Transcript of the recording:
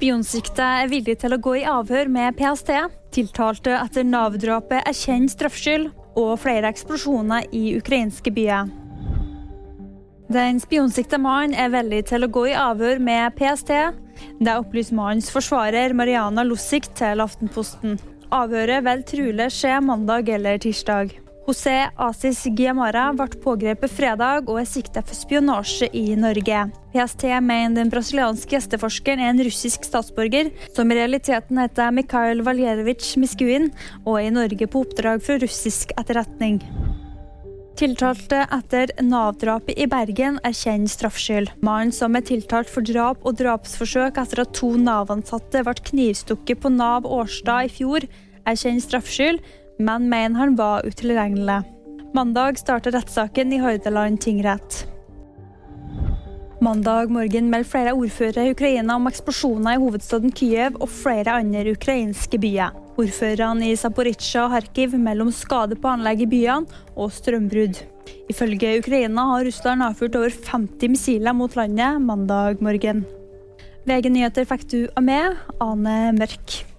Spionsikta er villig til å gå i avhør med PST. Tiltalte etter Nav-drapet erkjenner straffskyld, og flere eksplosjoner i ukrainske byer. Den spionsikta mannen er villig til å gå i avhør med PST. Det opplyser mannens forsvarer Mariana Lussik til Aftenposten. Avhøret vil trolig skje mandag eller tirsdag. José Asis Giamara ble pågrepet fredag og er sikta for spionasje i Norge. PST mener den brasilianske gjesteforskeren er en russisk statsborger, som i realiteten heter Mikhail Valjerovic Miskuin, og er i Norge på oppdrag fra russisk etterretning. Tiltalte etter Nav-drapet i Bergen erkjenner straffskyld. Mannen som er tiltalt for drap og drapsforsøk etter at to Nav-ansatte ble knivstukket på Nav Årstad i fjor, erkjenner straffskyld, men mener han var utilregnelig. Mandag starter rettssaken i Hordaland tingrett. Mandag morgen melder flere ordførere i Ukraina om eksplosjoner i hovedstaden Kyiv og flere andre ukrainske byer. Ordførerne i Zaporizjzja og Kharkiv melder om skade på anlegg i byene og strømbrudd. Ifølge Ukraina har Russland avfyrt over 50 missiler mot landet mandag morgen. VG nyheter fikk du av meg, Ane Mørk.